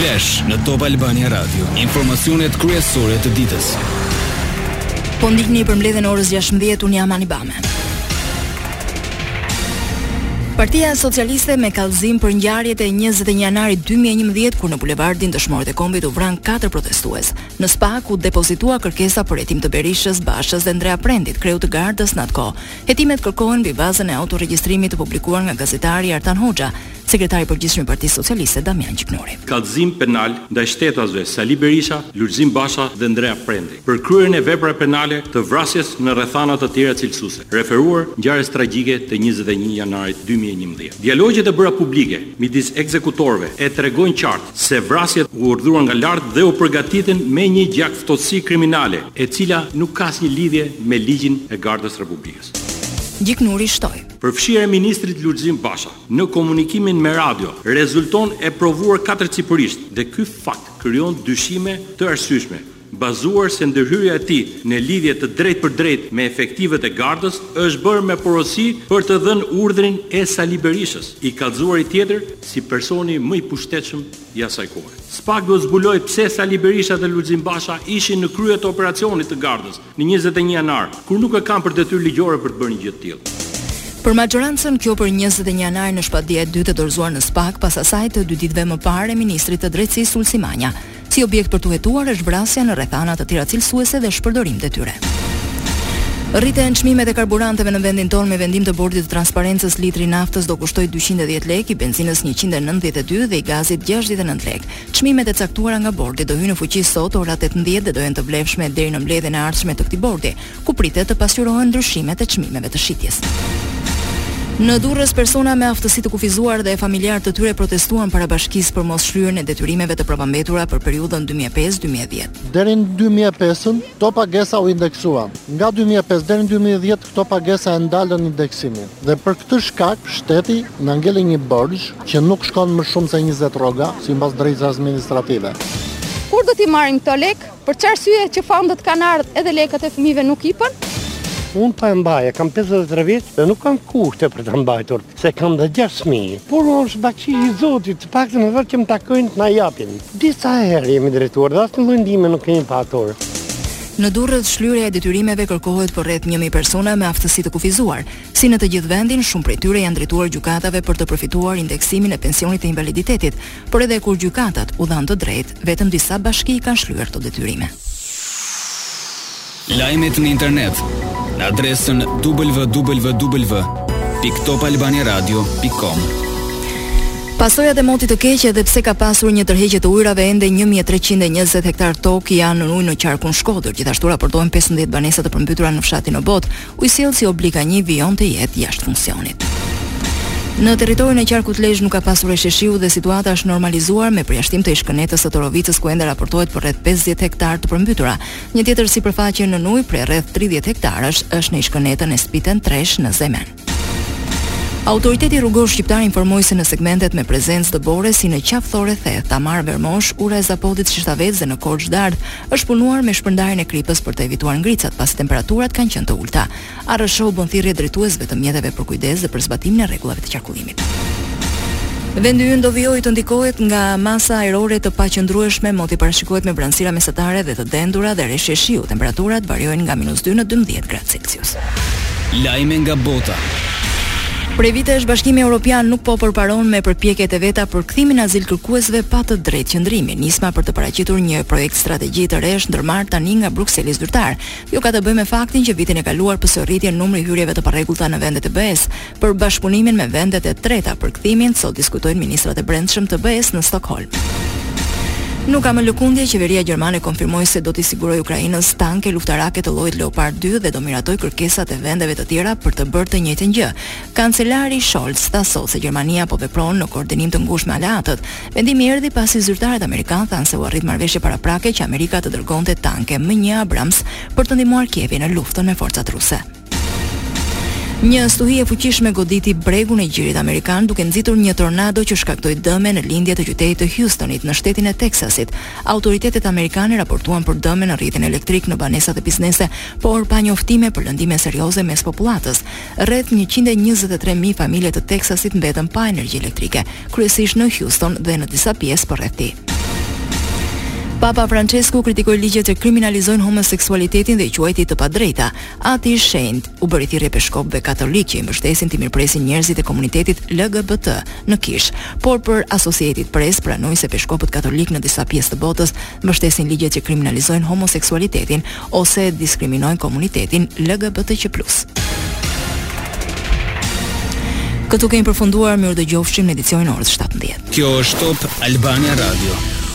Flash në Top Albania Radio, informacionet kryesore të ditës. Po ndiqni përmbledhjen e orës 16 unë jam Ani Bame. Partia Socialiste me kallëzim për ngjarjet e 21 janarit 2011 kur në bulevardin Dëshmorët e Kombit u vranë katër protestues. Në SPAK u depozitua kërkesa për hetim të Berishës, Bashës dhe Ndrea Prendit, kreut të Gardës në atë kohë. Hetimet kërkohen mbi bazën e audioregjistrimit të publikuar nga gazetari Artan Hoxha, Sekretari i Përgjithshëm i Partisë Socialiste, Damian Gjiknuri. Kallëzim penal ndaj shtetasve Sali Berisha, Lulzim Basha dhe Ndrea Prendi, për kryerjen e veprave penale të vrasjes në rrethana të tjera cilësuese, referuar ngjarjes tragjike të njëzet e një janarit dy mijë e njëmbëdhjetë. Dialogjet e bëra publike midis ekzekutorëve e tregojnë qartë se vrasjet u urdhëruan nga lart dhe u përgatitën me një gjakftohtësi kriminale, e cila nuk ka asnjë lidhje me ligjin e Gardës së Republikës. Gjiknuri shtoi. Përfshirja e ministrit Lulzim Basha Në komunikimin me radio, rezulton e provuar katërcipërisht dhe ky fakt krijon dyshime të arsyeshme, bazuar se ndërhyrja e tij në lidhje të drejtpërdrejtë me efektivët e Gardës është bërë me porosi për të dhënë urdhrin e Sali Berishës, i kallëzuari tjetër si personi më i pushtetshëm i asaj kohe. SPAK do të zbulojë pse Sali Berisha dhe Lulzim Basha ishin në krye të operacionit të Gardës, Në njëzet e një janar, kur nuk e kanë për detyrë ligjore për të bërë një gjë të tillë. Për maxhorancën kjo për njëzet e një janarin është padia e dytë e dorëzuar në SPAK pas asaj të dy ditëve më parë e ministrit të Drejtësisë Ulsi Manja. Si objekt për t'u hetuar është vrasja në rrethana të tjera cilësuese dhe shpërdorim detyre. Rriten çmimet e karburanteve në vendin tonë me vendim të Bordit të Transparencës litri i naftës do kushtojë dyqind e dhjetë lekë, i benzinës njëqind e nëntëdhjetë e dy dhe i gazit gjashtëdhjetë e nëntë lekë. Çmimet e caktuara nga Bordi do hyjnë në fuqi sot ora tetëmbëdhjetë dhe do jenë të vlefshme deri në mbledhjen e ardhshme të këtij Bordi, ku pritet të pasqyrohen ndryshimet e çmimeve të shitjes. Në Durrës persona me aftësi të kufizuar dhe familjarë të tyre protestuan para bashkisë për mosshlyerjen e detyrimeve të prapambetura për periudhën dy mijë e pesë, dy mijë e dhjetë. Deri në dy mijë e pesë këto pagesa u indeksuan. Nga dy mijë e pesë deri në dy mijë e dhjetë Këto pagesa e ndalën indeksimin dhe për këtë shkak shteti na ngeli një borxh që nuk shkon më shumë se njëzet rroga, sipas të drejtës administrative. Kur do t'i marrim këto lekë? Për ç'arsye që fondet kanë ardhur edhe lekët e fëmijëve nuk ipen? Unë po e mbaj, e kam pesëdhjetë e tre vjeç dhe nuk kam kushte për ta mbajtur. Se kam dhe gjashtë fëmijë, por është baxhi i Zotit, të paktën edhe që më takojnë të na japin. Disa herë jemi drejtuar dhe asnjë lloj ndihme nuk kemi patur. Në Durrës shlyrja e detyrimeve kërkohet për rreth një mijë persona me aftësi të kufizuar. Si në të gjithë vendin, shumë prej tyre janë drejtuar gjykatave për të përfituar indeksimin e pensionit të invaliditetit, por edhe kur gjykatat u dhanë të drejtë, vetëm disa bashki i kanë shlyer këto detyrime. Lajmet në internet në adresën www.topalbaniaradio.com. Pasojat e motit të keq edhe pse ka pasur një tërheqje të ujërave ende 1320 hektar tokë janë në ujë në qarkun Shkodër. Gjithashtu raportohen 15 banesa të përmbytura në fshatin Obot. Ujësjellësi Oblika 1 vijon të jetë jashtë funksionit. Në territorin e qarkut Lezhë nuk ka pasur reshje shiu dhe situata është normalizuar me përjashtim të ish-kënetës së Torovicës ku ende raportohet për rreth 50 hektar të përmbytura. Një tjetër sipërfaqe nën ujë prej rreth 30 hektarësh është në ish-kënetën e Spiten Tresh në Zejmen. Autoriteti rrugor shqiptar informoi se në segmentet me prezencë dëbore si në Qafë Thore Theth, Tamarë Vermosh, ura e Zapodit Shishtavec dhe në Korçë Dardhë është punuar me shpërndarjen e kripës për të evituar ngricat, pasi temperaturat kanë qenë të ulëta. ARRSH u bën thirrje drejtuesve të mjeteve për kujdes dhe për zbatimin e rregullave të qarkullimit. Vendi ynë do vijojë të ndikohet nga masa ajrore të paqëndrueshme, moti parashikohet me vranësira mesatare dhe të dendura dhe reshje shiu, temperaturat variojnë nga minus dy në dymbëdhjetë gradë Celsius. Lajme nga bota. Prej vitesh Bashkimi Europian nuk po përparon me përpjekjet e veta për kthimin e azilkërkuesve pa të drejtë qëndrimi. Nisma për të paraqitur një projekt strategji të re është ndërmarrë tani nga Brukseli zyrtar. Kjo ka të bëjë me faktin që vitin e kaluar pësoi rritje numri i hyrjeve të parregullta në vendet e BE-së, për bashkëpunimin me vendet e treta për kthimin, sot diskutojnë ministrat e Brendshëm të BE-së në Stokholm. Nuk ka më lëkundje, qeveria gjermane konfirmoi se do t'i sigurojë Ukrainës tanke luftarake të llojit Leopard 2 dhe do miratojë kërkesat e vendeve të tjera për të bërë të njëjtën gjë. Kancelari Scholz tha sot se Gjermania po vepron në koordinim të ngushtë me aleatët, Vendimi erdhi pasi zyrtarët amerikanë thanë se u arrit marrëveshje paraprake që Amerika të dërgonte tanke M një Abrams për të ndihmuar Kievin në luftën me forcat ruse. Një stuhi e fuqishme goditi bregun e gjirit amerikan duke nxitur një tornado që shkaktoi dëme në lindje të qytetit të Houstonit në shtetin e Texasit. Autoritetet amerikane raportuan për dëme në rrjetin elektrik në banesa e biznese, por pa njoftime për lëndime serioze mes popullatës. Rreth njëqind e njëzet e tre mijë familje të Teksasit mbetën pa energji elektrike, kryesisht në Houston dhe në disa pjesë përreth tij. Papa Francesku kritikoi ligjet që kriminalizojnë homoseksualitetin dhe i quajti të padrejta. Ati i Shenjtë u bëri thirrje peshkopëve katolikë që i mbështesin të mirëpresin njerëzit e komunitetit LGBT në Kishë, por për Associated Press pranoi se peshkopët katolikë në disa pjesë të botës mbështesin ligjet që kriminalizojnë homoseksualitetin ose diskriminojnë komunitetin LGBTQ+. Këtu kemi përfunduar, mirudëgjofshim në edicionin e orës shtatëmbëdhjetë. Kjo është Top Albania Radio.